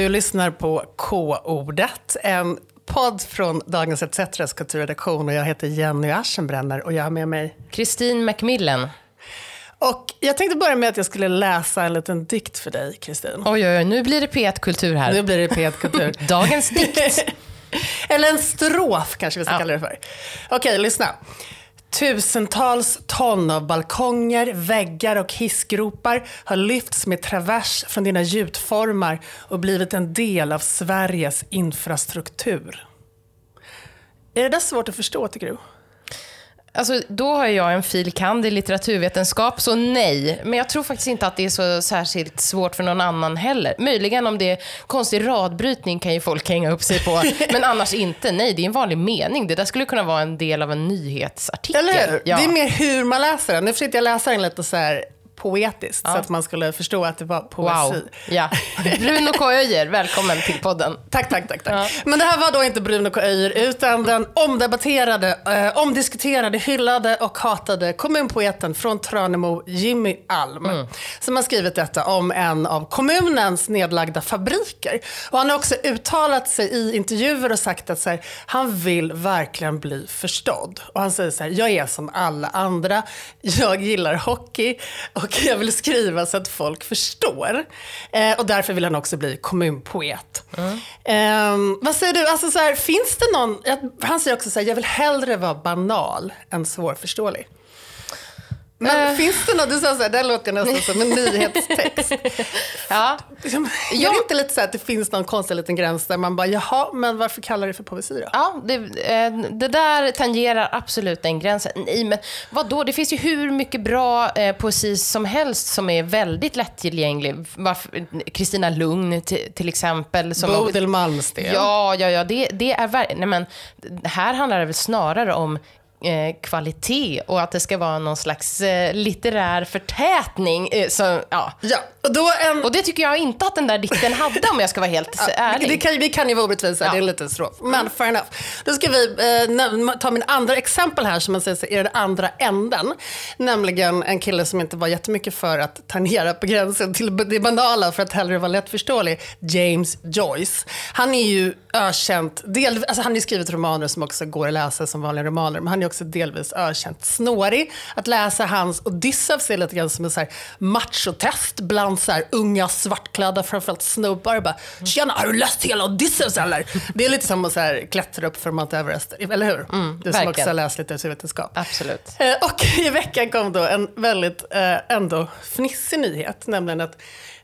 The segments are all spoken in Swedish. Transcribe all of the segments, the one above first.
Du lyssnar på K-ordet, en podd från Dagens ETCs kulturredaktion. Och jag heter Jenny Aschenbrenner och jag har med mig... Kristin Macmillan. Och jag tänkte börja med att jag skulle läsa en liten dikt för dig, Kristin. Oj, oj, oj, nu blir det P1-kultur här. Nu blir det P1-kultur. Dagens dikt. Eller en strof kanske vi ska ja. kalla det för. Okej, lyssna. Tusentals ton av balkonger, väggar och hissgropar har lyfts med travers från dina gjutformar och blivit en del av Sveriges infrastruktur. Är det där svårt att förstå, tycker du? Alltså, då har jag en fil. kand i litteraturvetenskap, så nej. Men jag tror faktiskt inte att det är så särskilt svårt för någon annan heller. Möjligen om det är konstig radbrytning kan ju folk hänga upp sig på, men annars inte. Nej, det är en vanlig mening. Det där skulle kunna vara en del av en nyhetsartikel. Eller hur? Ja. Det är mer hur man läser den. Nu försökte jag läsa den lite så här poetiskt ja. så att man skulle förstå att det var poesi. Wow. Ja. Bruno K. Öijer, välkommen till podden. Tack, tack, tack. tack. Ja. Men det här var då inte Bruno K. Öijer utan den omdebatterade, eh, omdiskuterade, hyllade och hatade kommunpoeten från Tranemo, Jimmy Alm. Mm. Som har skrivit detta om en av kommunens nedlagda fabriker. Och han har också uttalat sig i intervjuer och sagt att så här, han vill verkligen bli förstådd. Och han säger så här, jag är som alla andra, jag gillar hockey och och jag vill skriva så att folk förstår. Eh, och därför vill han också bli kommunpoet. Mm. Eh, vad säger du, alltså så här, finns det någon, han säger också så här, jag vill hellre vara banal än svårförståelig. Men uh. finns det något, du sa så här, det låter nästan som en nyhetstext. ja. Liksom, är det inte lite så att det finns någon konstig liten gräns där man bara, jaha, men varför kallar det för poesi då? Ja, det, eh, det där tangerar absolut den gränsen. Nej, men vadå, det finns ju hur mycket bra eh, poesi som helst som är väldigt lättillgänglig. Kristina Lugn till exempel. Bodil Malmsten. Ja, ja, ja, det, det är nej, men Här handlar det väl snarare om eh, kvalitet och att det ska vara någon slags eh, litterär förtätning. Eh, så, ja. Ja, och, då en... och det tycker jag inte att den där dikten hade om jag ska vara helt ja, ärlig. Det kan, vi kan ju vara orättvisa, ja. det är en liten strof. Men fair enough. Då ska vi eh, ta min andra exempel här som man säger är den andra änden. Nämligen en kille som inte var jättemycket för att tangera på gränsen till det banala för att hellre vara lättförståelig. James Joyce. Han är ju ökänt, del, alltså han har skrivit romaner som också går att läsa som vanliga romaner, men han är också delvis ökänt snårig. Att läsa hans Odysseus är lite grann som en så här machotest bland så här unga svartklädda, framförallt snubbar. Bara, Tjena, har du läst hela Odysseus eller? Det är lite som att så här, klättra upp för Mount Everest, eller hur? Mm, du som också har läst litteraturvetenskap. Absolut. Eh, och i veckan kom då en väldigt eh, ändå fnissig nyhet, nämligen att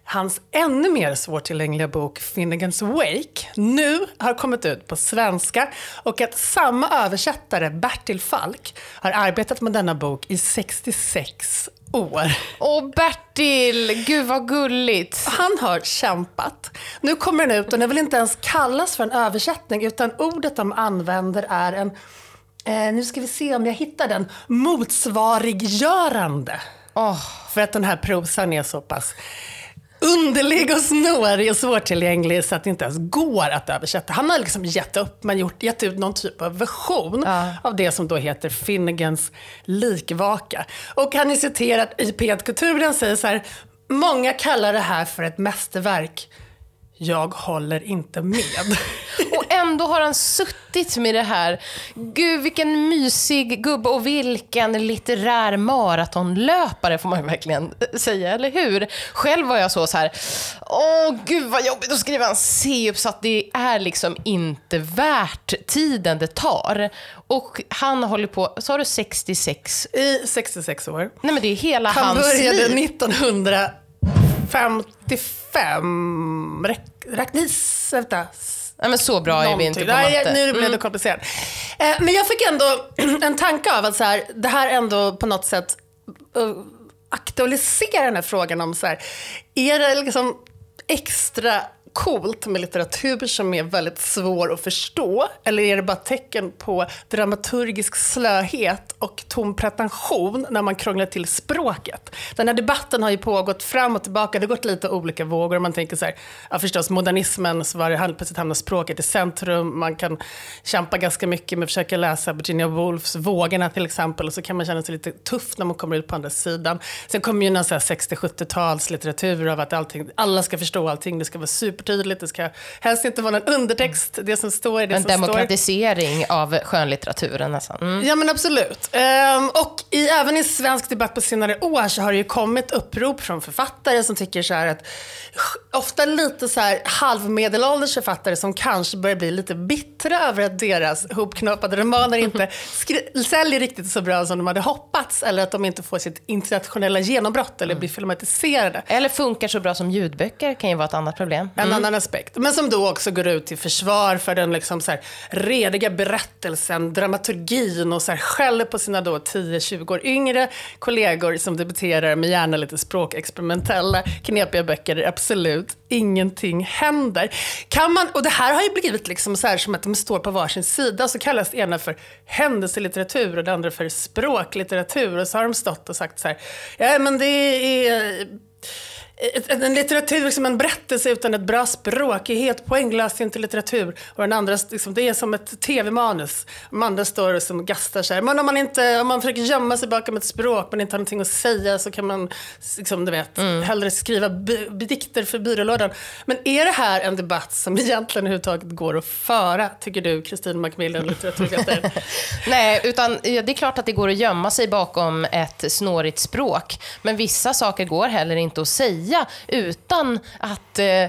Hans ännu mer svårtillgängliga bok Finnegans Wake nu har kommit ut på svenska och att samma översättare, Bertil Falk, har arbetat med denna bok i 66 år. Åh Bertil, gud vad gulligt. Han har kämpat. Nu kommer den ut och den vill inte ens kallas för en översättning utan ordet de använder är en, eh, nu ska vi se om jag hittar den, motsvariggörande. Oh. För att den här prosan är så pass underlig och snårig och svårtillgänglig så att det inte ens går att översätta. Han har liksom gett upp, men gjort, gett ut någon typ av version ja. av det som då heter Finnegans likvaka. Och han är citerad i P1 Kultur, han säger så här, många kallar det här för ett mästerverk. Jag håller inte med. Och ändå har han suttit med det här. Gud, vilken mysig gubbe och vilken litterär maratonlöpare får man verkligen säga, eller hur? Själv var jag så, så här, åh gud vad jobbigt att skriva en C-uppsats. Det är liksom inte värt tiden det tar. Och han håller på, sa du 66? I 66 år. Nej men det är hela han hans liv. Han började 1955. Räknis, vänta. Nej, men så bra är vi inte på matte. Nej, nu blev det mm. komplicerat. Eh, men jag fick ändå en tanke av att så här, det här ändå på något sätt uh, aktualiserar den här frågan om så här, är det liksom extra coolt med litteratur som är väldigt svår att förstå? Eller är det bara tecken på dramaturgisk slöhet och tom pretension när man krånglar till språket? Den här debatten har ju pågått fram och tillbaka, det har gått lite olika vågor. Man tänker så här, ja förstås modernismen, så var det plötsligt hamnar språket i centrum. Man kan kämpa ganska mycket med att försöka läsa Virginia Woolfs Vågorna till exempel, och så kan man känna sig lite tuff när man kommer ut på andra sidan. Sen kommer ju någon 60-70-talslitteratur av att allting, alla ska förstå allting, det ska vara super tydligt, det ska helst inte vara någon undertext, det som står är det En som står. demokratisering av skönlitteraturen nästan. Mm. Ja men absolut. Ehm, och i, även i svensk debatt på senare år så har det ju kommit upprop från författare som tycker så här att ofta lite så här halvmedelålders författare som kanske börjar bli lite bittra över att deras hopknåpade romaner inte säljer riktigt så bra som de hade hoppats eller att de inte får sitt internationella genombrott eller blir filmatiserade. Eller funkar så bra som ljudböcker kan ju vara ett annat problem. En Mm. annan aspekt. Men som då också går ut till försvar för den liksom så här rediga berättelsen, dramaturgin och så här skäller på sina då 10-20 år yngre kollegor som debuterar med gärna lite språkexperimentella, knepiga böcker där absolut ingenting händer. Kan man, och det här har ju blivit liksom så här som att de står på varsin sida, så kallas det ena för händelselitteratur och det andra för språklitteratur. Och så har de stått och sagt så här, ja men det är en litteratur som en berättelse utan ett bra språk är helt poänglöst inte litteratur. Och den andra, liksom, det är som ett tv-manus. De andra står som gastar så här. Men om man, inte, om man försöker gömma sig bakom ett språk men inte har någonting att säga så kan man liksom, du vet, hellre skriva dikter för byrålådan. Men är det här en debatt som egentligen överhuvudtaget går att föra, tycker du, Kristin Macmillan, litteraturvetare? Nej, utan ja, det är klart att det går att gömma sig bakom ett snårigt språk. Men vissa saker går heller inte att säga säga utan att eh,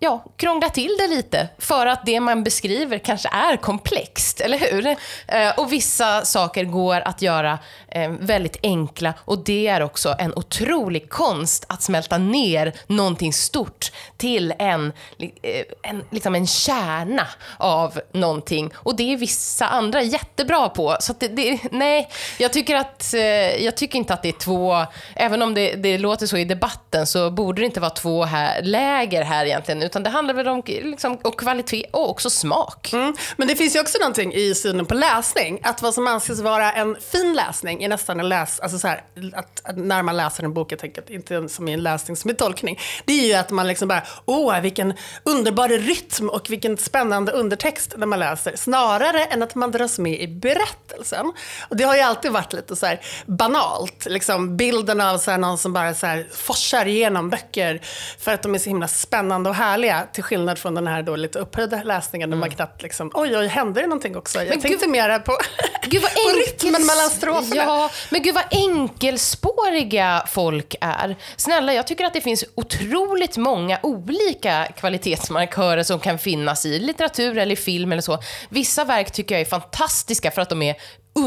ja, krångla till det lite. För att det man beskriver kanske är komplext, eller hur? Eh, och vissa saker går att göra eh, väldigt enkla och det är också en otrolig konst att smälta ner någonting stort till en, eh, en, liksom en kärna av någonting. Och det är vissa andra jättebra på. Så att det, det, nej, jag tycker, att, eh, jag tycker inte att det är två, även om det, det låter så i debatten, så borde det inte vara två här, läger här egentligen, utan det handlar väl om liksom, och kvalitet och också smak. Mm. Men det finns ju också någonting i synen på läsning. Att vad som anses vara en fin läsning är nästan en läs... Alltså så här, att, att när man läser en bok, jag tänker att inte som i en läsning som i tolkning. Det är ju att man liksom bara, åh vilken underbar rytm och vilken spännande undertext när man läser. Snarare än att man dras med i berättelsen. Och det har ju alltid varit lite så här banalt. Liksom bilden av så här någon som bara så här forsar igenom böcker för att de är så himla spännande och härliga. Till skillnad från den här då lite upphöjda läsningen där man knappt liksom, oj oj, hände det någonting också? Jag Men tänkte gud- mera på, Gud vad på rytmen mellan stroferna. Ja, men gud vad enkelspåriga folk är. Snälla, jag tycker att det finns otroligt många olika kvalitetsmarkörer som kan finnas i litteratur eller i film eller så. Vissa verk tycker jag är fantastiska för att de är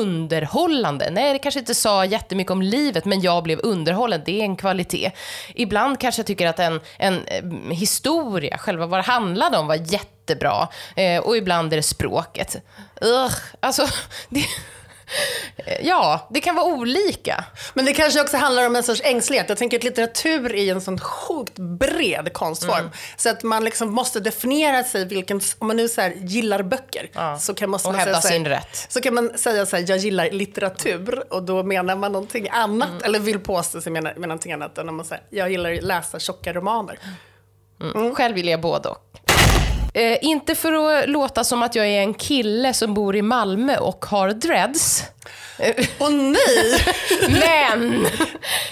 underhållande. Nej, det kanske inte sa jättemycket om livet, men jag blev underhållen. Det är en kvalitet. Ibland kanske jag tycker att en, en eh, historia, själva vad det handlade om, var jättebra. Eh, och ibland är det språket. Ugh, alltså, det... Ja, det kan vara olika. Men det kanske också handlar om en sorts ängslighet. Jag tänker att litteratur är en sån sjukt bred konstform. Mm. Så att man liksom måste definiera sig, vilken, om man nu så gillar böcker, så kan, måste Och man hävda sin rätt. Så kan man säga så här, jag gillar litteratur och då menar man någonting annat, Mm. eller vill påstå sig mena, med någonting annat än om man säger, jag gillar att läsa tjocka romaner. Själv vill jag både och. Eh, inte för att låta som att jag är en kille som bor i Malmö och har dreads. Och nej! Men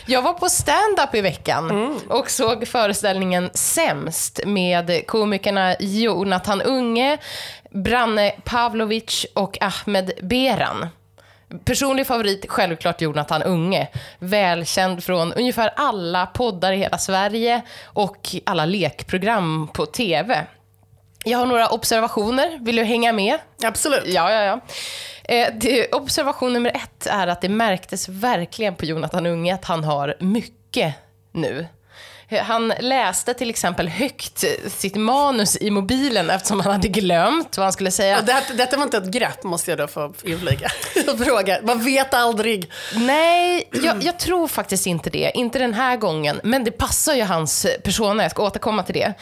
jag var på stand-up i veckan och såg föreställningen Sämst med komikerna Jonathan Unge, Branne Pavlovic och Ahmed Beran. Personlig favorit, självklart Jonathan Unge. Välkänd från ungefär alla poddar i hela Sverige och alla lekprogram på TV. Jag har några observationer. Vill du hänga med? Absolut. Ja, ja, ja. Eh, det, observation nummer ett är att det märktes verkligen på Jonathan Unge att han har mycket nu. Han läste till exempel högt sitt manus i mobilen eftersom han hade glömt vad han skulle säga. Och det, detta var inte ett grepp, måste jag då få inflika. och fråga. Man vet aldrig. Nej, jag, jag tror faktiskt inte det. Inte den här gången. Men det passar ju hans persona. Jag ska återkomma till det.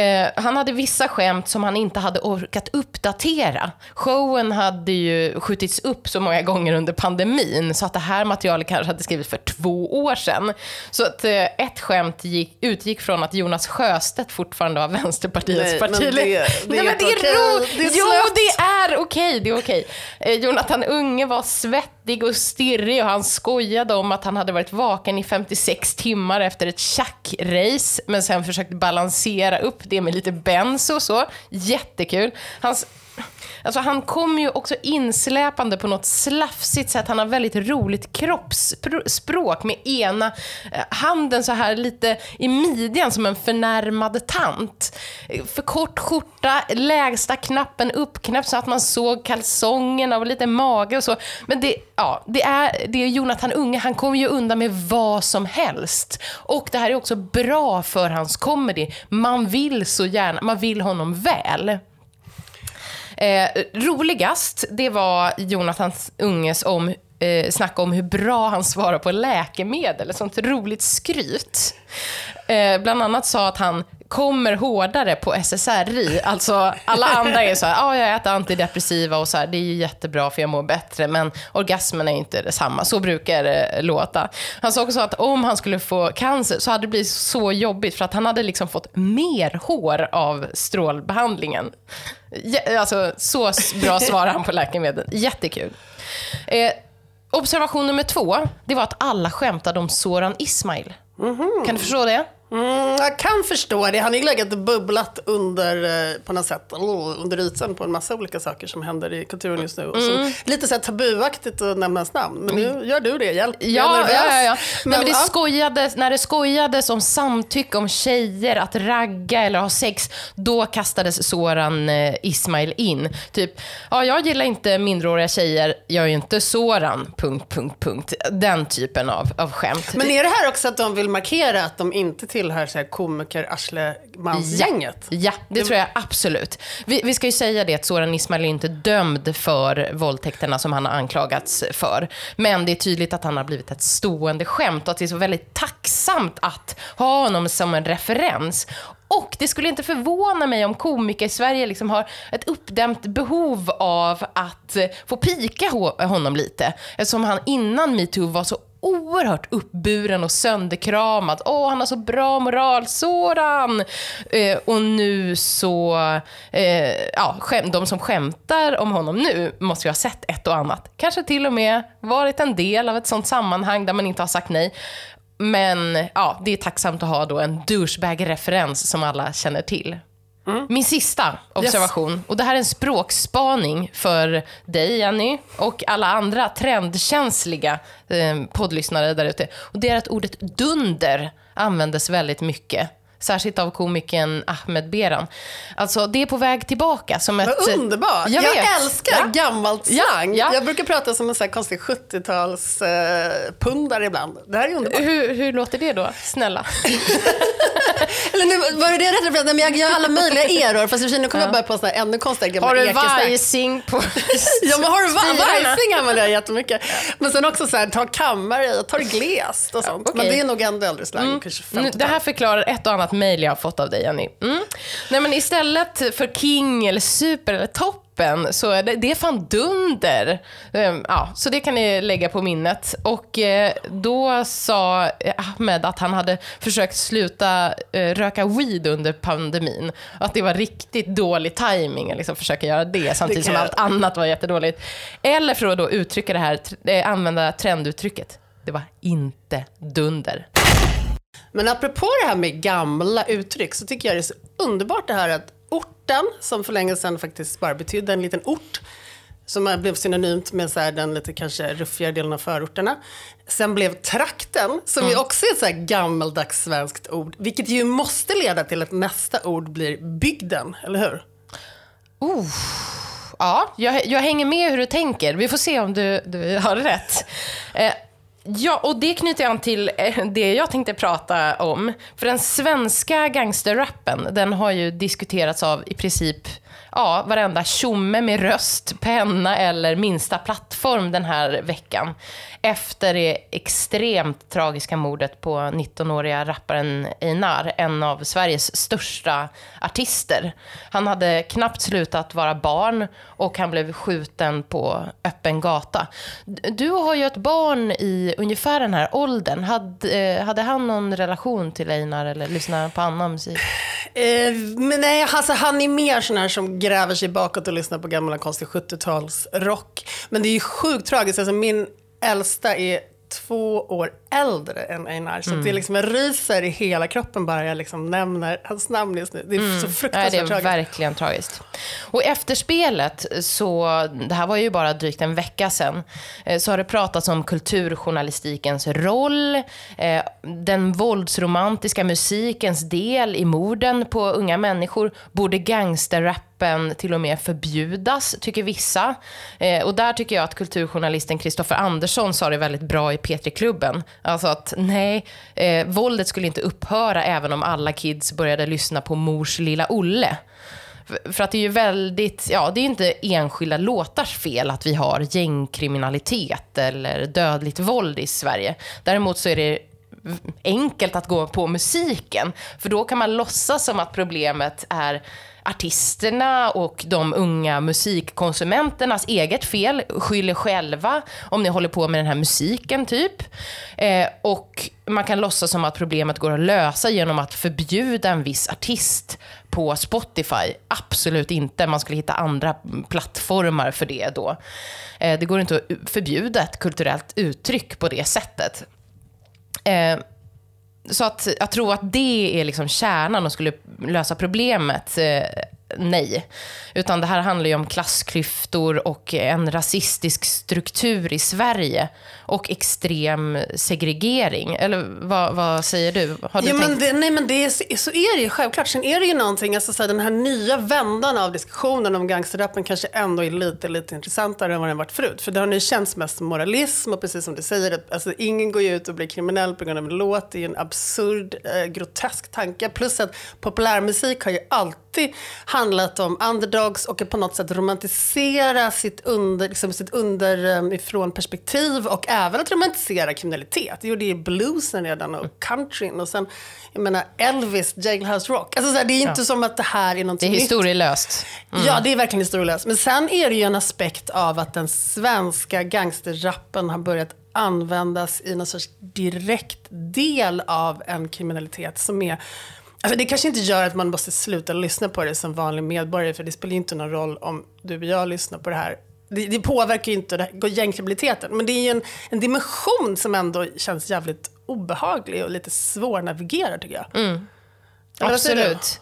Eh, han hade vissa skämt som han inte hade orkat uppdatera. Showen hade ju skjutits upp så många gånger under pandemin så att det här materialet kanske hade skrivits för två år sedan. Så att eh, ett skämt gick utgick, från att Jonas Sjöstedt fortfarande var Vänsterpartiets Nej, men partiledare. det- det är Nej, men inte det är okej. Det är Jo, det är okej. det är okej. Eh, Jonathan Unge var svettig och stirrig och han skojade om att han hade varit vaken i 56 timmar efter ett tjackrace, men sen försökte balansera upp det med lite benzo och så. Jättekul. Hans Alltså han kommer ju också insläpande på något slafsigt sätt. Han har väldigt roligt kroppsspråk med ena eh, handen så här lite i midjan som en förnärmad tant. För kort skjorta, lägsta knappen uppknäppt så att man såg kalsongerna och lite mage och så. Men det, ja, det, är, det är Jonathan Unge, han kommer ju undan med vad som helst. Och det här är också bra för hans comedy. Man vill så gärna, man vill honom väl. Eh, roligast, det var Jonathans Unges om, eh, snack om hur bra han svarar på läkemedel. Ett sånt roligt skryt. Eh, bland annat sa att han kommer hårdare på SSRI. Alltså, alla andra är så här, ah, jag äter antidepressiva och så här, det är ju jättebra för jag mår bättre, men orgasmen är inte detsamma. Så brukar det låta. Han sa också att om han skulle få cancer så hade det blivit så jobbigt för att han hade liksom fått mer hår av strålbehandlingen. Ja, Alltså, så bra svarar han på läkemedel. Jättekul. Eh, observation nummer två, det var att alla skämtade om Soran Ismail. Kan du förstå det? Mm, jag kan förstå det. Han har ju legat och bubblat under, eh, på något sätt, oh, under ytan på en massa olika saker som händer i kulturen just nu. Och Mm. lite så här tabuaktigt att nämna hans namn. Men nu gör du det, hjälp. Jag är Ja, nervös. ja, ja. ja. Men, Nej, men det ja. skojades, när det skojades om samtycke om tjejer att ragga eller ha sex, då kastades Soran eh, Ismail in. Typ, ja, jag gillar inte minderåriga tjejer, jag är ju inte Soran, punkt, punkt, punkt. Den typen av, av skämt. Men är det här också att de vill markera att de inte tillhör så här komiker arsle Ja, det tror jag absolut. Vi, vi ska ju säga det att Soran Ismail är inte dömd för våldtäkterna som han har anklagats för. Men det är tydligt att han har blivit ett stående skämt och att det är så väldigt tacksamt att ha honom som en referens. Och det skulle inte förvåna mig om komiker i Sverige liksom har ett uppdämt behov av att eh, få pika honom lite. Eftersom han innan metoo var så oerhört uppburen och sönderkramad. Åh, han har så bra moral, sådan! Eh, och nu så, eh, ja, skäm, de som skämtar om honom nu måste ju ha sett ett och annat. Kanske till och med varit en del av ett sånt sammanhang där man inte har sagt nej. Men ja, det är tacksamt att ha då en douchebag-referens som alla känner till. Min sista observation, och det här är en språkspaning för dig Jenny och alla andra trendkänsliga eh, poddlyssnare där ute. Och det är att ordet dunder användes väldigt mycket. Särskilt av komikern Ahmed Beran. Alltså, det är på väg tillbaka som ett... Vad underbart. Jag, Jag älskar Ja. gammalt Ja, slang. ja. Jag brukar prata som en sån konstig 70-tals eh, ibland. Det här är underbart. Hur, hur låter det då? Snälla. Eller nu, var det det rättade? Nej, men Jag gör alla möjliga eror. Fast i och nu kommer jag bara på såna ännu konstigare gamla Har du vajsing på Ja, men har du va- vajsing använder jag jättemycket. Men sen också så här, ta kammare i ta glest och sånt. Men okej. det är nog ändå äldre slang, 50 det här förklarar ett och annat mejl jag har fått av dig, Jenny. Mm. Nej, men istället för king, eller super eller toppen, så är det, det är fan dunder. Ehm, Ja, så det kan ni lägga på minnet. Och eh, då sa Ahmed att han hade försökt sluta eh, röka weed under pandemin. Att det var riktigt dålig timing att liksom försöka göra det samtidigt kan som allt annat var jättedåligt. Eller för att då uttrycka det här, eh, använda trenduttrycket. Det var inte dunder. Men apropå det här med gamla uttryck så tycker jag det är så underbart det här att orten, som för länge sedan faktiskt bara betydde en liten ort, som blev synonymt med så här den lite kanske ruffigare delen av förorterna. Sen blev trakten, som ju också är ett så gammaldags svenskt ord, vilket ju måste leda till att nästa ord blir bygden, eller hur? Ja, jag, jag hänger med hur du tänker. Vi får se om du, du har rätt. Eh, ja, och det knyter an till eh, det jag tänkte prata om. För den svenska gangsterrappen, den har ju diskuterats av i princip ja, varenda tjomme med röst, penna eller minsta plattform den här veckan. Efter det extremt tragiska mordet på 19-åriga rapparen Einar, en av Sveriges största artister. Han hade knappt slutat vara barn och han blev skjuten på öppen gata. Du har ju ett barn i ungefär den här åldern. Hade, eh, hade han någon relation till Einar eller lyssnar på annan musik? Eh, men nej, alltså, han är mer sån här som gräver sig bakåt och lyssnar på gamla konstig 70-talsrock. Men det är ju sjukt tragiskt. Alltså, min äldsta är två år äldre än Einar. Så mm. det liksom ryser i hela kroppen bara jag liksom nämner hans namn just nu. Det är mm. så fruktansvärt tragiskt. Det är tragiskt. verkligen tragiskt. Och efter spelet, så, det här var ju bara drygt en vecka sedan, eh, så har det pratats om kulturjournalistikens roll, eh, den våldsromantiska musikens del i morden på unga människor. Borde gangsterrap till och med förbjudas, tycker vissa. Eh, och där tycker jag att kulturjournalisten Kristoffer Andersson sa det väldigt bra i P3-klubben. Alltså att nej, eh, våldet skulle inte upphöra även om alla kids började lyssna på Mors lilla Olle. För att det är ju väldigt, ja det är inte enskilda låtars fel att vi har gängkriminalitet eller dödligt våld i Sverige. Däremot så är det enkelt att gå på musiken. För då kan man låtsas som att problemet är artisterna och de unga musikkonsumenternas eget fel. Skyller själva om ni håller på med den här musiken, typ. Eh, och man kan låtsas som att problemet går att lösa genom att förbjuda en viss artist på Spotify. Absolut inte. Man skulle hitta andra plattformar för det då. Eh, det går inte att förbjuda ett kulturellt uttryck på det sättet. Eh, så att att tro att det är liksom kärnan och skulle lösa problemet. Eh, Nej. Utan det här handlar ju om klassklyftor och en rasistisk struktur i Sverige. Och extrem segregering. Eller vad, vad säger du? Har du ja, tänkt? men det, nej, men det är, så är det ju självklart. Sen är det ju någonting, alltså, så här, den här nya vändan av diskussionen om gangsterrappen kanske ändå är lite, lite intressantare än vad den varit förut. För det har nu känts mest som moralism och precis som du säger, alltså, ingen går ju ut och blir kriminell på grund av en låt. Det är ju en absurd, eh, grotesk tanke. Plus att populärmusik har ju alltid handlat om underdogs och på något sätt romantisera sitt, under, liksom, sitt underifrån perspektiv och även att romantisera kriminalitet. Det gjorde ju bluesen redan och countryn och sen, jag menar Elvis, Jailhouse Rock. Alltså, så här, det är inte ja. som att det här är något Det är historielöst. Mm. Ja, det är verkligen historielöst. Men sen är det ju en aspekt av att den svenska gangsterrappen har börjat användas i någon sorts direkt del av en kriminalitet som är Alltså det kanske inte gör att man måste sluta lyssna på det som vanlig medborgare, för det spelar ju inte någon roll om du och jag lyssnar på det här det, det påverkar ju inte gängkriminaliteten, men det är ju en, en, dimension som ändå känns jävligt obehaglig och lite svårnavigerad tycker jag. Mm. Absolut.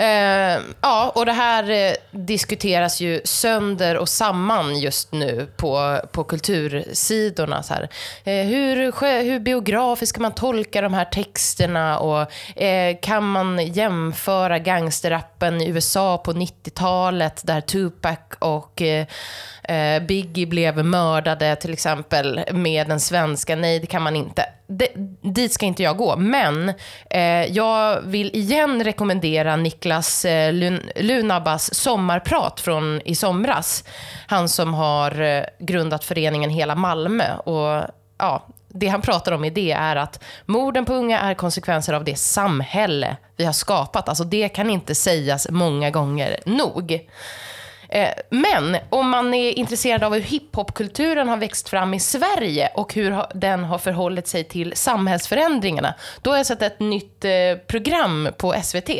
Eh, ja, och det här eh, diskuteras ju sönder och samman just nu på, på kultursidorna. Så här. Eh, hur, hur biografiskt ska man tolka de här texterna och eh, kan man jämföra gangsterrappen i USA på 90-talet där Tupac och eh, eh, Biggie blev mördade till exempel med den svenska? Nej, det kan man inte det, dit ska inte jag gå. Men eh, jag vill igen rekommendera Niklas eh, Lun Lunabas sommarprat från i somras. Han som har eh, grundat föreningen Hela Malmö. Och, ja, det han pratar om i det är att morden på unga är konsekvenser av det samhälle vi har skapat. Alltså det kan inte sägas många gånger nog. Eh, men om man är intresserad av hur hiphopkulturen har växt fram i Sverige och hur den har förhållit sig till samhällsförändringarna, då har jag sett ett nytt eh, program på SVT.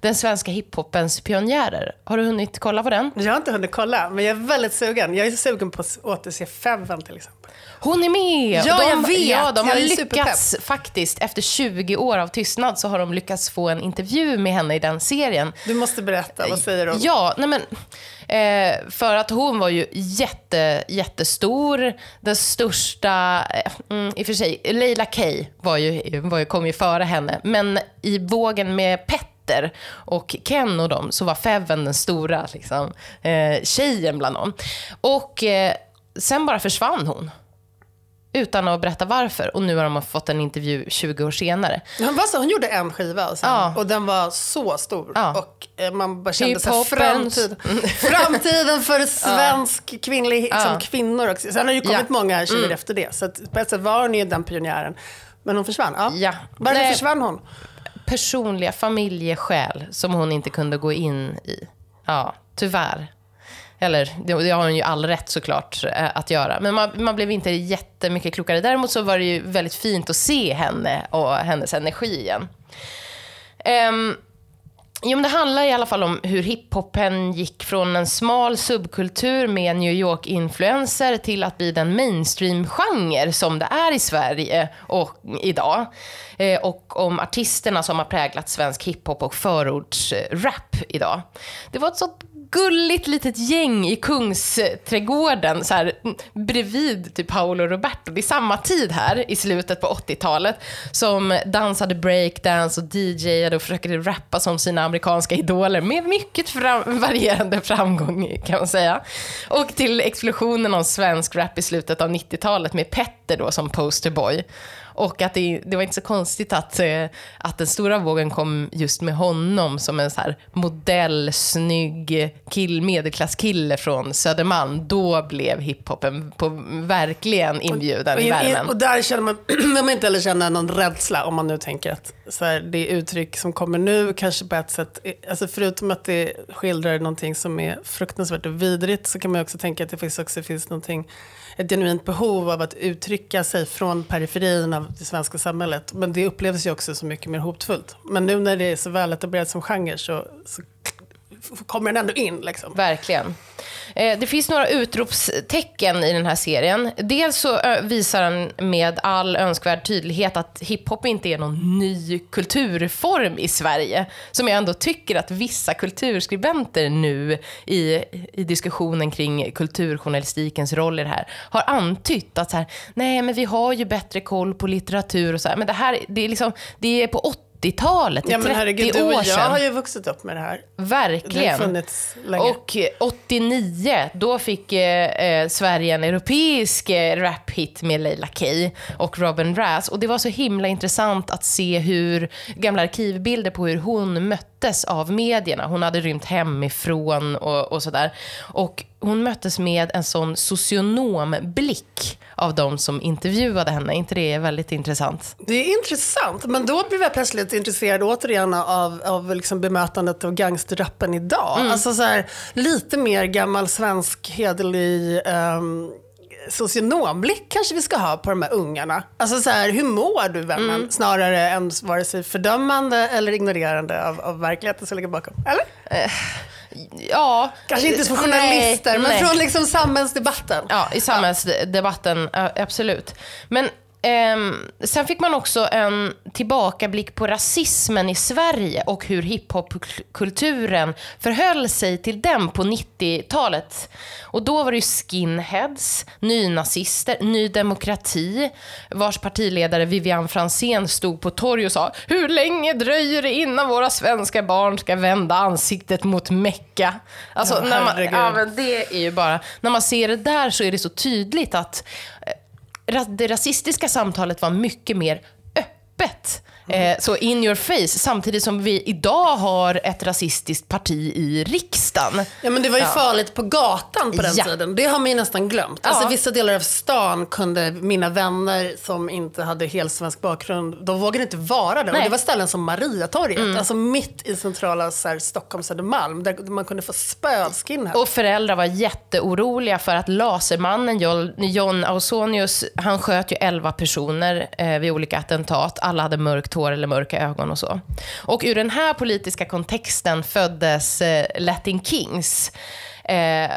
Den svenska hiphopens pionjärer. Har du hunnit kolla på den? Jag har inte hunnit kolla, men jag är väldigt sugen. Jag är sugen på att återse Feven till exempel. Hon är med! Ja, de, jag vet! Ja, de har lyckats faktiskt, efter 20 år av tystnad, så har de lyckats få en intervju med henne i den serien. Du måste berätta, vad säger hon? Ja, nej men... Eh, för att hon var ju jätte, jättestor. Den största, eh, mm, i och för sig, Leila K var ju, var ju, kom ju före henne. Men i vågen med Petter och Ken och dem så var Feven den stora liksom, eh, tjejen bland dem. Och eh, sen bara försvann hon utan att berätta varför. Och nu har de fått en intervju 20 år senare. Hon, var så, hon gjorde en skiva och, sen, Ja. och den var så stor. Ja. Och eh, man bara kände så här, framtid, framtiden för svensk kvinnlig, liksom, Ja. kvinnor också. Sen har det ju kommit Ja. många tjejer efter det. Så att på ett sätt var hon ju den pionjären. Men hon försvann. Ja. Ja. Varför Nej. försvann hon? personliga familjeskäl som hon inte kunde gå in i. Ja, tyvärr. Eller, det, har hon ju all rätt såklart eh, att göra. Men man, man blev inte jättemycket klokare. Däremot så var det ju väldigt fint att se henne och hennes energi igen. Um, Jo, men det handlar i alla fall om hur hiphopen gick från en smal subkultur med New York-influenser till att bli den mainstream-genre som det är i Sverige och idag. Eh, och om artisterna som har präglat svensk hiphop och förortsrap idag. Det var ett sånt gulligt litet gäng i Kungsträdgården, så här, bredvid typ Paolo Roberto. Det är samma tid här, i slutet på 80-talet, som dansade breakdance och DJade och försökte rappa som sina amerikanska idoler med mycket fram- varierande framgång, kan man säga. Och till explosionen av svensk rap i slutet av 90-talet med Petter då som posterboy. Och att det, det var inte så konstigt att, eh, att den stora vågen kom just med honom som en så här modell, snygg kill, medelklasskille från Södermalm. Då blev hiphopen på verkligen inbjuden Och, i in- värmen. och där känner man, man man inte heller känna någon rädsla om man nu tänker att så här, det uttryck som kommer nu kanske på ett sätt, alltså förutom att det skildrar någonting som är fruktansvärt och vidrigt så kan man också tänka att det faktiskt också finns någonting, ett genuint behov av att uttrycka sig från periferin av det svenska samhället. Men det upplevs ju också så mycket mer hotfullt. Men nu när det är så väl etablerat som genre så, så kommer den ändå in. Liksom. Verkligen. Eh, det finns några utropstecken i den här serien. Dels så visar den med all önskvärd tydlighet att hiphop inte är någon ny kulturform i Sverige. Som jag ändå tycker att vissa kulturskribenter nu i, i diskussionen kring kulturjournalistikens roll i det här har antytt att så här, nej men vi har ju bättre koll på litteratur och så här. Men det här det är, liksom, det är på 80-talet, det är Ja men 30 herregud, år jag sedan. har ju vuxit upp med det här. Det Verkligen. har funnits länge. Och eh, 89, då fick eh, eh, Sverige en europeisk eh, rap-hit med Leila K och Robin Rass. Och det var så himla intressant att se hur gamla arkivbilder på hur hon möttes av medierna. Hon hade rymt hemifrån och, och sådär. Och hon möttes med en sån socionomblick av de som intervjuade henne. inte det är väldigt intressant? Det är intressant, men då blev jag plötsligt intresserad återigen av, av liksom bemötandet av gangsterrappen idag. Mm. Alltså så här, lite mer gammal svensk hederlig um, socionomblick kanske vi ska ha på de här ungarna. Alltså så här, hur mår du vännen? Mm. Snarare än vare sig fördömande eller ignorerande av, av verkligheten som ligger bakom. Eller? Ja. Kanske inte som nej, journalister, men nej. från liksom samhällsdebatten. Ja, i samhällsdebatten, ja, absolut. Men ehm, sen fick man också en tillbakablick på rasismen i Sverige och hur hiphopkulturen förhöll sig till den på 90-talet. Och då var det skinheads, nynazister, Ny Demokrati, vars partiledare Vivian Franzén stod på torg och sa “Hur länge dröjer det innan våra svenska barn ska vända ansiktet mot Mecka?” Alltså, Ja, när man, ja, det är ju bara... När man ser det där så är det så tydligt att eh, det rasistiska samtalet var mycket mer öppet. Mm. Eh, så in your face, samtidigt som vi idag har ett rasistiskt parti i riksdagen. Ja men det var ju Ja. farligt på gatan på den Ja. tiden. Det har man ju nästan glömt. Ja. Alltså vissa delar av stan kunde mina vänner som inte hade helsvensk bakgrund, de vågade inte vara där. Och. Mm. det var ställen som Mariatorget, alltså mitt i centrala så här, Stockholm, Södermalm, där man kunde få spöskinhead. Och föräldrar var jätteoroliga för att lasermannen John Ausonius, han sköt ju 11 personer eh, vid olika attentat. Alla hade mörkt hår eller mörka ögon och så. Och ur den här politiska kontexten föddes eh, Latin Kings. Eh,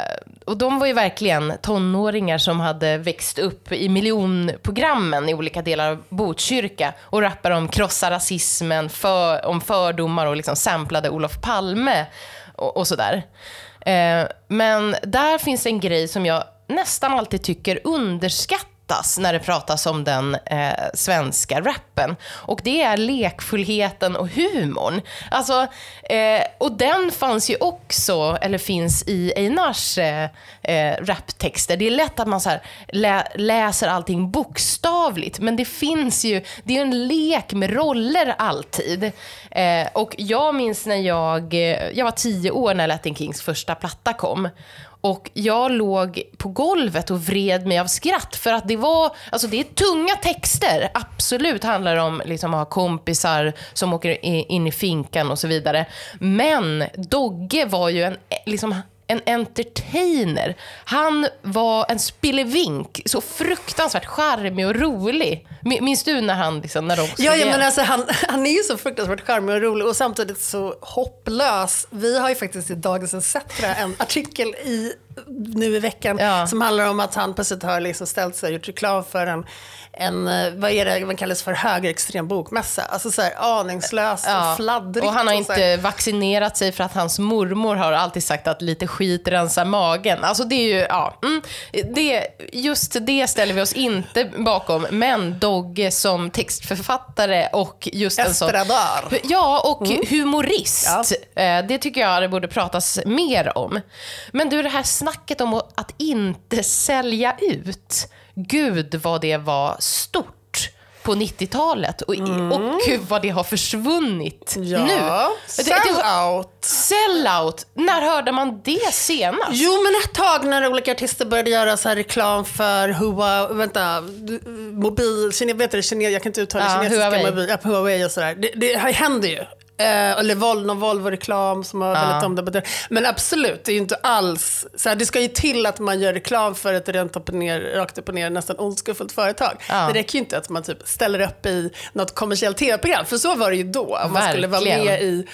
och de var ju verkligen tonåringar som hade växt upp i miljonprogrammen i olika delar av Botkyrka och rappade om krossa rasismen, för, om fördomar och liksom samplade Olof Palme och, och sådär. Eh, men där finns en grej som jag nästan alltid tycker underskattas pratas när det pratas om den eh, svenska rappen. Och det är lekfullheten och humorn. Alltså, eh, och den fanns ju också, eller finns i Einars eh, eh raptexter. Det är lätt att man så här, lä läser allting bokstavligt, men det finns ju, det är en lek med roller alltid. Eh, och jag minns när jag, eh, jag var tio år när Latin Kings första platta kom. Och jag låg på golvet och vred mig av skratt för att det var, alltså det är tunga texter. Absolut handlar det om liksom att ha kompisar som åker in i finkan och så vidare. Men Dogge var ju en, liksom, en entertainer. Han var en spillevink, så fruktansvärt charmig och rolig. Minns du när han liksom, när de Ja, ja men alltså, han, han är ju så fruktansvärt charmig och rolig och samtidigt så hopplös. Vi har ju faktiskt i Dagens ETC en artikel i, nu i veckan Ja. som handlar om att han plötsligt har liksom ställt sig och gjort reklam för en, en eh, vad är det man kallas för, högerextrem bokmässa. Alltså så här aningslöst och fladdrigt. Och han har här- inte vaccinerat sig för att hans mormor har alltid sagt att lite skit rensar magen. Alltså det är ju, ja. Mm, det, just det ställer vi oss inte bakom. Men Dogge som textförfattare och just en sån... Estradar. Ja, och humorist. Eh, Det tycker jag det borde pratas mer om. Men du, det här snacket om att inte sälja ut. Gud vad det var stort på 90-talet. Och, och gud vad det har försvunnit Mm. Ja, nu. Sell out. Sellout. När hörde man det senast? Jo, men ett tag när olika artister började göra så här reklam för Huawei, vänta, mobil, kine, vet du, kine, jag kan inte uttala Ja, kinesiska Huawei. mobil, Huawei och sådär. Det, det händer ju. Eh, eller någon Volvo-reklam som har väldigt omdebatterat. Men absolut, det är ju inte alls... Så här, det ska ju till att man gör reklam för ett rent upp och ner, rakt upp och ner nästan ondskefullt företag. Ja. Det räcker ju inte att man typ ställer upp i något kommersiellt tv-program, för så var det ju då. Om man skulle vara med i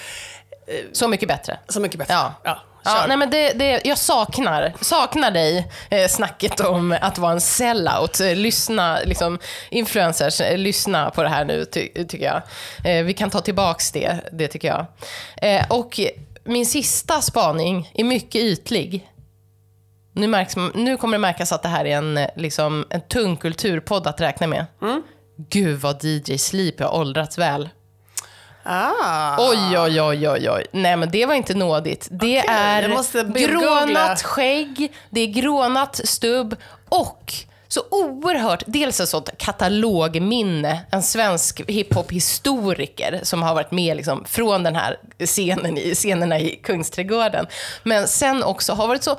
Så mycket bättre. Så mycket bättre. Ja. ja Ja, nej, men det, det, jag saknar, saknar dig, eh, snacket om att vara en sellout. Eh, Lyssna, liksom, influencers, eh, lyssna på det här nu, ty, tycker jag. Eh, vi kan ta tillbaks det, det tycker jag. Eh, och min sista spaning är mycket ytlig. Nu, märks, nu kommer det märkas att det här är en, liksom, en tung kulturpodd att räkna med. Gud vad DJ Sleep har åldrats väl. Ah. Oj, oj, oj, oj, oj. Nej, men det var inte nådigt. Det Okej, är grånat skägg, det är grånat stubb och så oerhört, dels ett sånt katalogminne, en svensk hiphop-historiker som har varit med liksom, från den här scenen i, scenerna i Kungsträdgården. Men sen också har varit så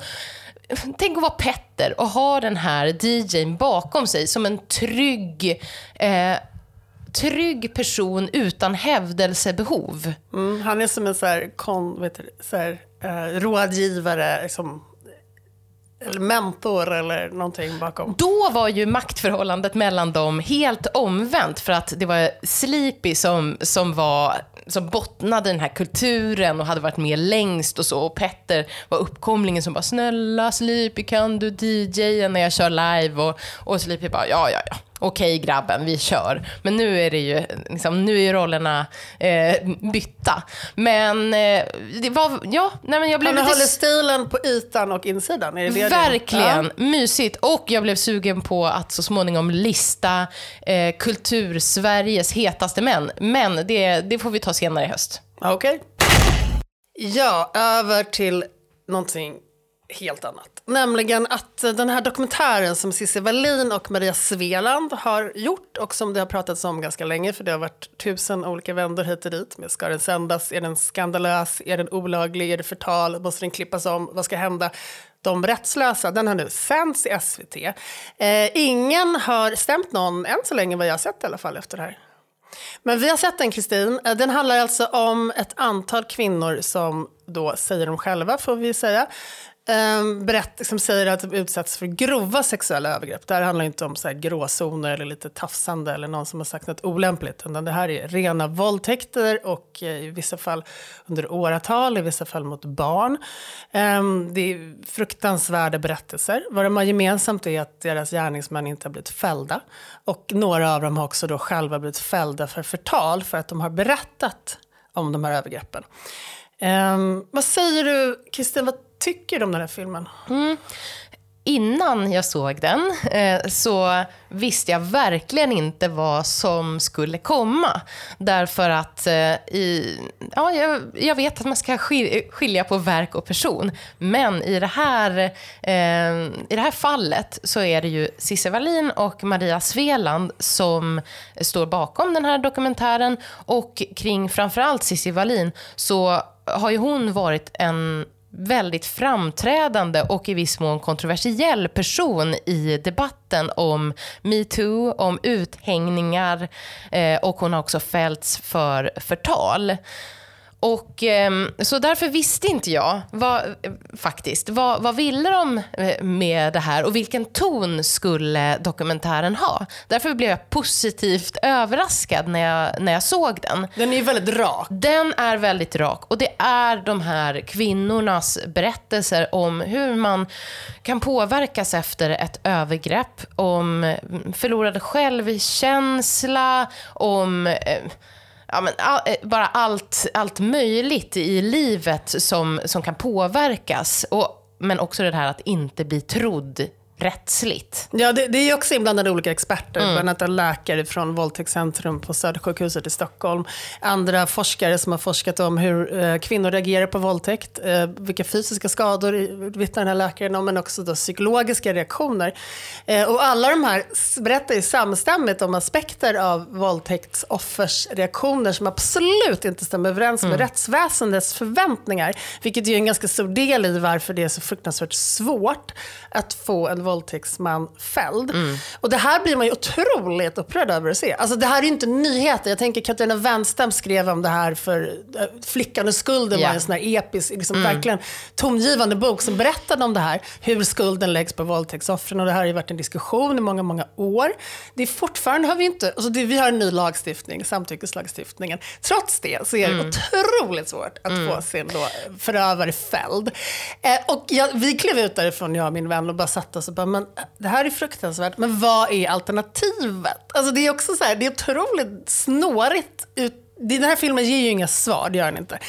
Tänk att vara Petter och ha den här DJn bakom sig som en trygg, eh, trygg person utan hävdelsebehov. Mm, han är som en så här, kon, vet du, så här, eh, rådgivare, liksom, eller mentor eller någonting bakom. Då var ju maktförhållandet mellan dem helt omvänt för att det var Sleepy som, som, var, som bottnade den här kulturen och hade varit med längst och så. Och Petter var uppkomlingen som bara “snälla Sleepy kan du DJa när jag kör live?” och, och Sleepy bara “ja, ja, ja, okej grabben, vi kör”. Men nu är det ju, liksom, nu är rollerna eh, bytta. Men eh, det var, ja, nej men jag blev Han lite håller stilen på ytan och insidan. Är det det det- Verkligen mysigt. Och jag blev sugen på att så småningom lista eh, kultur-Sveriges hetaste män. Men det, det får vi ta senare i höst. Ja, Okej. Ja, över till någonting helt annat. Nämligen att den här dokumentären som Cissi Wallin och Maria Sveland har gjort och som det har pratats om ganska länge för det har varit tusen olika vändor hit och dit. Men ska den sändas? Är den skandalös? Är den olaglig? Är det förtal? Måste den klippas om? Vad ska hända? De rättslösa, den har nu sänds i SVT. Eh, ingen har stämt någon än så länge vad jag har sett i alla fall efter det här. Men vi har sett den, Kristin. Eh, den handlar alltså om ett antal kvinnor som då säger de själva, får vi säga, Ehm, berätt, som säger att de utsätts för grova sexuella övergrepp. Det här handlar inte om så här gråzoner eller lite tafsande eller någon som har sagt något olämpligt. Utan det här är rena våldtäkter och eh, i vissa fall under åratal, i vissa fall mot barn. Ehm, det är fruktansvärda berättelser. Vad de har gemensamt är att deras gärningsmän inte har blivit fällda. Och några av dem har också då själva blivit fällda för förtal för att de har berättat om de här övergreppen. Um, vad säger du, Kristin, vad tycker du om den här filmen? Mm. innan jag såg den eh, så visste jag verkligen inte vad som skulle komma. Därför att eh, i, ja, jag, jag, vet att man ska skilja på verk och person. Men i det här, eh, i det här fallet så är det ju Cissi Wallin och Maria Sveland som står bakom den här dokumentären. Och kring framförallt Cissi Wallin så har ju hon varit en väldigt framträdande och i viss mån kontroversiell person i debatten om metoo, om uthängningar eh, och hon har också fällts för förtal. Och, ehm, så därför visste inte jag vad, faktiskt vad, vad ville de eh, med det här och vilken ton skulle dokumentären ha. Därför blev jag positivt överraskad när jag, när jag såg den. Den är väldigt rak. Den är väldigt rak och det är de här kvinnornas berättelser om hur man kan påverkas efter ett övergrepp, om förlorad självkänsla, om eh, ja, men, all, eh, bara allt, allt möjligt i livet som, som kan påverkas. Och, men också det här att inte bli trodd rättsligt. Ja, det, det är också inblandade olika experter. Mm. Bland annat läkare från Våldtäktscentrum på Södersjukhuset i Stockholm. Andra forskare som har forskat om hur eh, kvinnor reagerar på våldtäkt. Eh, vilka fysiska skador vittnar den här läkaren om, men också då psykologiska reaktioner. Eh, och alla de här berättar ju samstämmigt om aspekter av våldtäktsoffers reaktioner som absolut inte stämmer överens med mm. rättsväsendets förväntningar. Vilket är en ganska stor del i varför det är så fruktansvärt svårt att få en våldtäktsman fälld. Mm. Och det här blir man ju otroligt upprörd över att se. Alltså det här är ju inte nyheter. Jag tänker Katarina Wenstam skrev om det här för äh, Flickan och skulden yeah. var en sån här episk, liksom mm. verkligen tongivande bok som berättade om det här. Hur skulden läggs på våldtäktsoffren och det här har ju varit en diskussion i många, många år. Det är fortfarande har vi inte, alltså det, vi har en ny lagstiftning, samtyckeslagstiftningen. Trots det så är det mm. otroligt svårt att mm. få sin då förövare fälld. Eh, och jag, vi klev ut därifrån, jag och min vän, och bara satte oss och bara, men äh, det här är fruktansvärt, men vad är alternativet? Alltså det är också så här, det är otroligt snårigt ut den här filmen ger ju inga svar, det gör den inte. Um,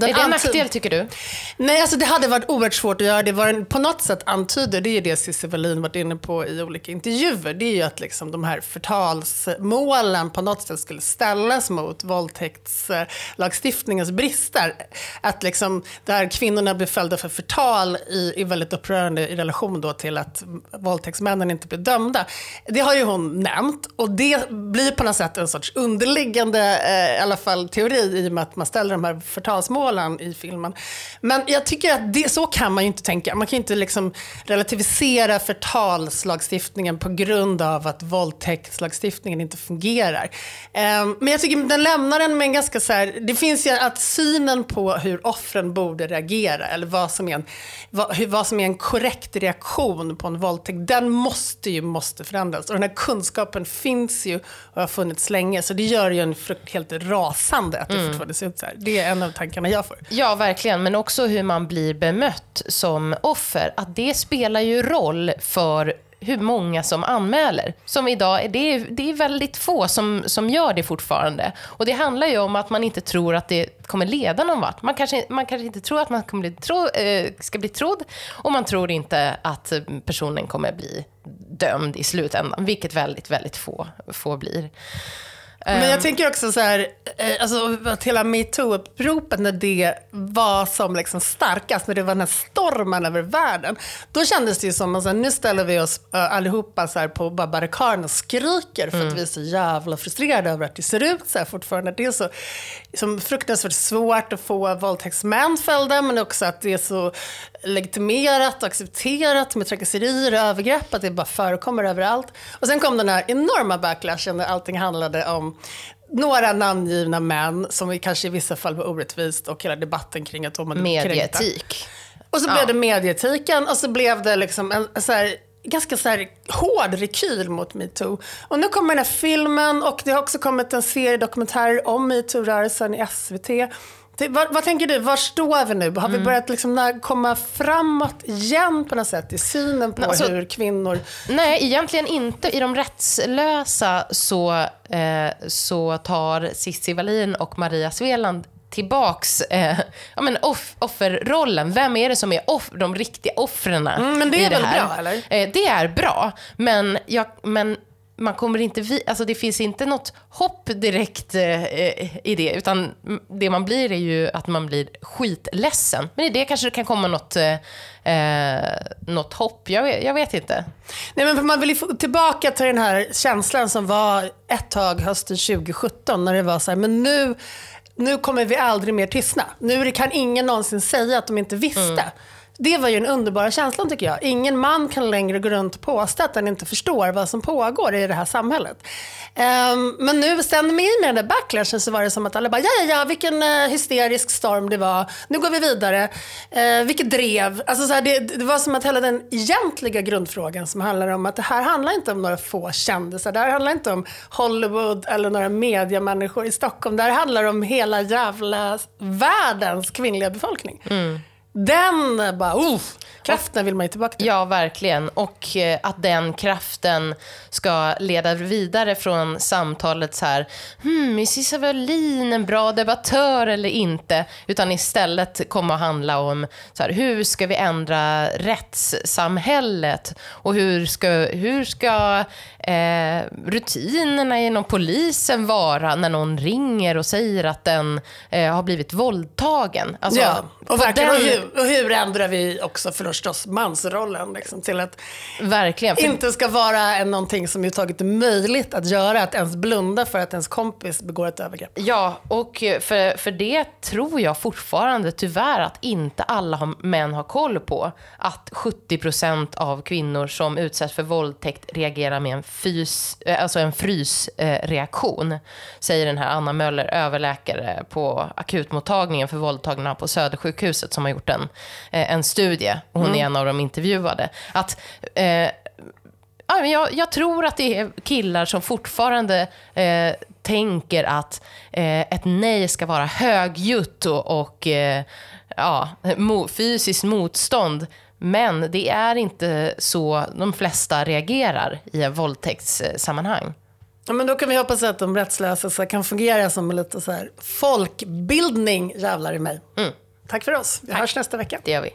den är det en nackdel tycker du? Nej, alltså det hade varit oerhört svårt att göra det. Vad den på något sätt antyder, det är det Cissi Wallin varit inne på i olika intervjuer. Det är ju att liksom de här förtalsmålen på något sätt skulle ställas mot våldtäktslagstiftningens brister. Att liksom där kvinnorna blir följda för förtal i, är väldigt upprörande i relation då till att våldtäktsmännen inte blir dömda. Det har ju hon nämnt och det blir på något sätt en sorts underliggande eh, i alla fall teori i och med att man ställer de här förtalsmålen i filmen. Men jag tycker att det, så kan man ju inte tänka. Man kan inte liksom relativisera förtalslagstiftningen på grund av att våldtäktslagstiftningen inte fungerar. Eh, men jag tycker den lämnar en med en ganska så här, det finns ju att synen på hur offren borde reagera eller vad som är en, vad, vad som är en korrekt reaktion på en våldtäkt, den måste ju måste förändras. Och den här kunskapen finns ju och har funnits länge, så det gör ju en frukt helt rasande att det mm. fortfarande ser ut så här. Det är en av tankarna jag får. Ja, verkligen. Men också hur man blir bemött som offer. Att det spelar ju roll för hur många som anmäler. Som idag, det är, det är väldigt få som, som gör det fortfarande. Och det handlar ju om att man inte tror att det kommer leda någon vart. Man kanske, man kanske inte tror att man kommer bli tro, äh, ska bli trodd och man tror inte att personen kommer bli dömd i slutändan, vilket väldigt, väldigt få, få blir. Men jag ehm. tänker också så här, eh, alltså att hela metoo-uppropet när det var som liksom starkast, när det var den här stormen över världen, då kändes det ju som att nu ställer vi oss allihopa så här på barrikaden och skriker för mm. att vi är så jävla frustrerade över att det ser ut så här fortfarande. Det är så som fruktansvärt svårt att få våldtäktsmän fällda, men också att det är så legitimerat och accepterat med trakasserier och övergrepp, att det bara förekommer överallt. Och sen kom den här enorma backlashen där allting handlade om några namngivna män som kanske i vissa fall var orättvist och hela debatten kring att de hade Medieetik. Och så ja. blev det medieetiken och så blev det liksom en så här, ganska så här hård rekyl mot metoo. Och nu kommer den här filmen och det har också kommit en serie dokumentärer om metoo-rörelsen i SVT. Det, vad, vad, tänker du, var står vi nu? Har mm. vi börjat liksom komma framåt igen på något sätt i synen på alltså, hur kvinnor... Nej, egentligen inte. I de rättslösa så, eh, så tar Cissi Wallin och Maria Sveland tillbaks eh, ja, men off, offerrollen. Vem är det som är off, de riktiga offren Mm, men det är väl här? bra, eller? Eh, det är bra, men, jag, men man kommer inte vi, alltså det finns inte något hopp direkt eh, i det, utan det man blir är ju att man blir skitledsen. Men i det kanske det kan komma något, eh, eh, något hopp, jag jag vet inte. Nej, men man vill ju få tillbaka till den här känslan som var ett tag hösten 2017 när det var så här, men nu, nu kommer vi aldrig mer tystna. Nu kan ingen någonsin säga att de inte visste. Det var ju den underbara känslan tycker jag. Ingen man kan längre gå runt och påstå att han inte förstår vad som pågår i det här samhället. Um, men nu sen med den där backlashen så var det som att alla bara, ja ja ja, vilken uh, hysterisk storm det var. Nu går vi vidare. Uh, vilket drev. Alltså, så här, det, det var som att hela den egentliga grundfrågan som handlar om att det här handlar inte om några få kändisar. Det här handlar inte om Hollywood eller några mediamänniskor i Stockholm. Det här handlar om hela jävla världens kvinnliga befolkning. Mm. Den bara, uh, kraften vill man ju tillbaka till. Ja, verkligen. Och eh, att den kraften ska leda vidare från samtalet så här, hmm, är Cissi Wallin en bra debattör eller inte? Utan istället kommer att handla om så här, hur ska vi ändra rättssamhället? Och hur ska, hur ska eh, rutinerna inom polisen vara när någon ringer och säger att den eh, har blivit våldtagen? Alltså, ja, och, verkligen, den- och, hur, och hur ändrar vi också förstås mansrollen liksom, till att Verkligen. För inte ska vara en, någonting som överhuvudtaget är möjligt att göra, att ens blunda för att ens kompis begår ett övergrepp. Ja, och för, för det tror jag fortfarande tyvärr att inte alla har, män har koll på. Att 70% av kvinnor som utsätts för våldtäkt reagerar med en, fys, eh, alltså en frysreaktion. Säger den här Anna Möller, överläkare på akutmottagningen för våldtagna på Södersjukhuset som har gjort en, eh, en studie. Hon är en av de intervjuade. Att eh, jag, jag tror att det är killar som fortfarande eh, tänker att eh, ett nej ska vara högljutt och, och eh, ja, mo, fysiskt motstånd. Men det är inte så de flesta reagerar i en våldtäktssammanhang. Ja, men då kan vi hoppas att de rättslösa kan fungera som lite så här folkbildning, jävlar i mig. Tack för oss. Vi hörs nästa vecka. Det gör vi.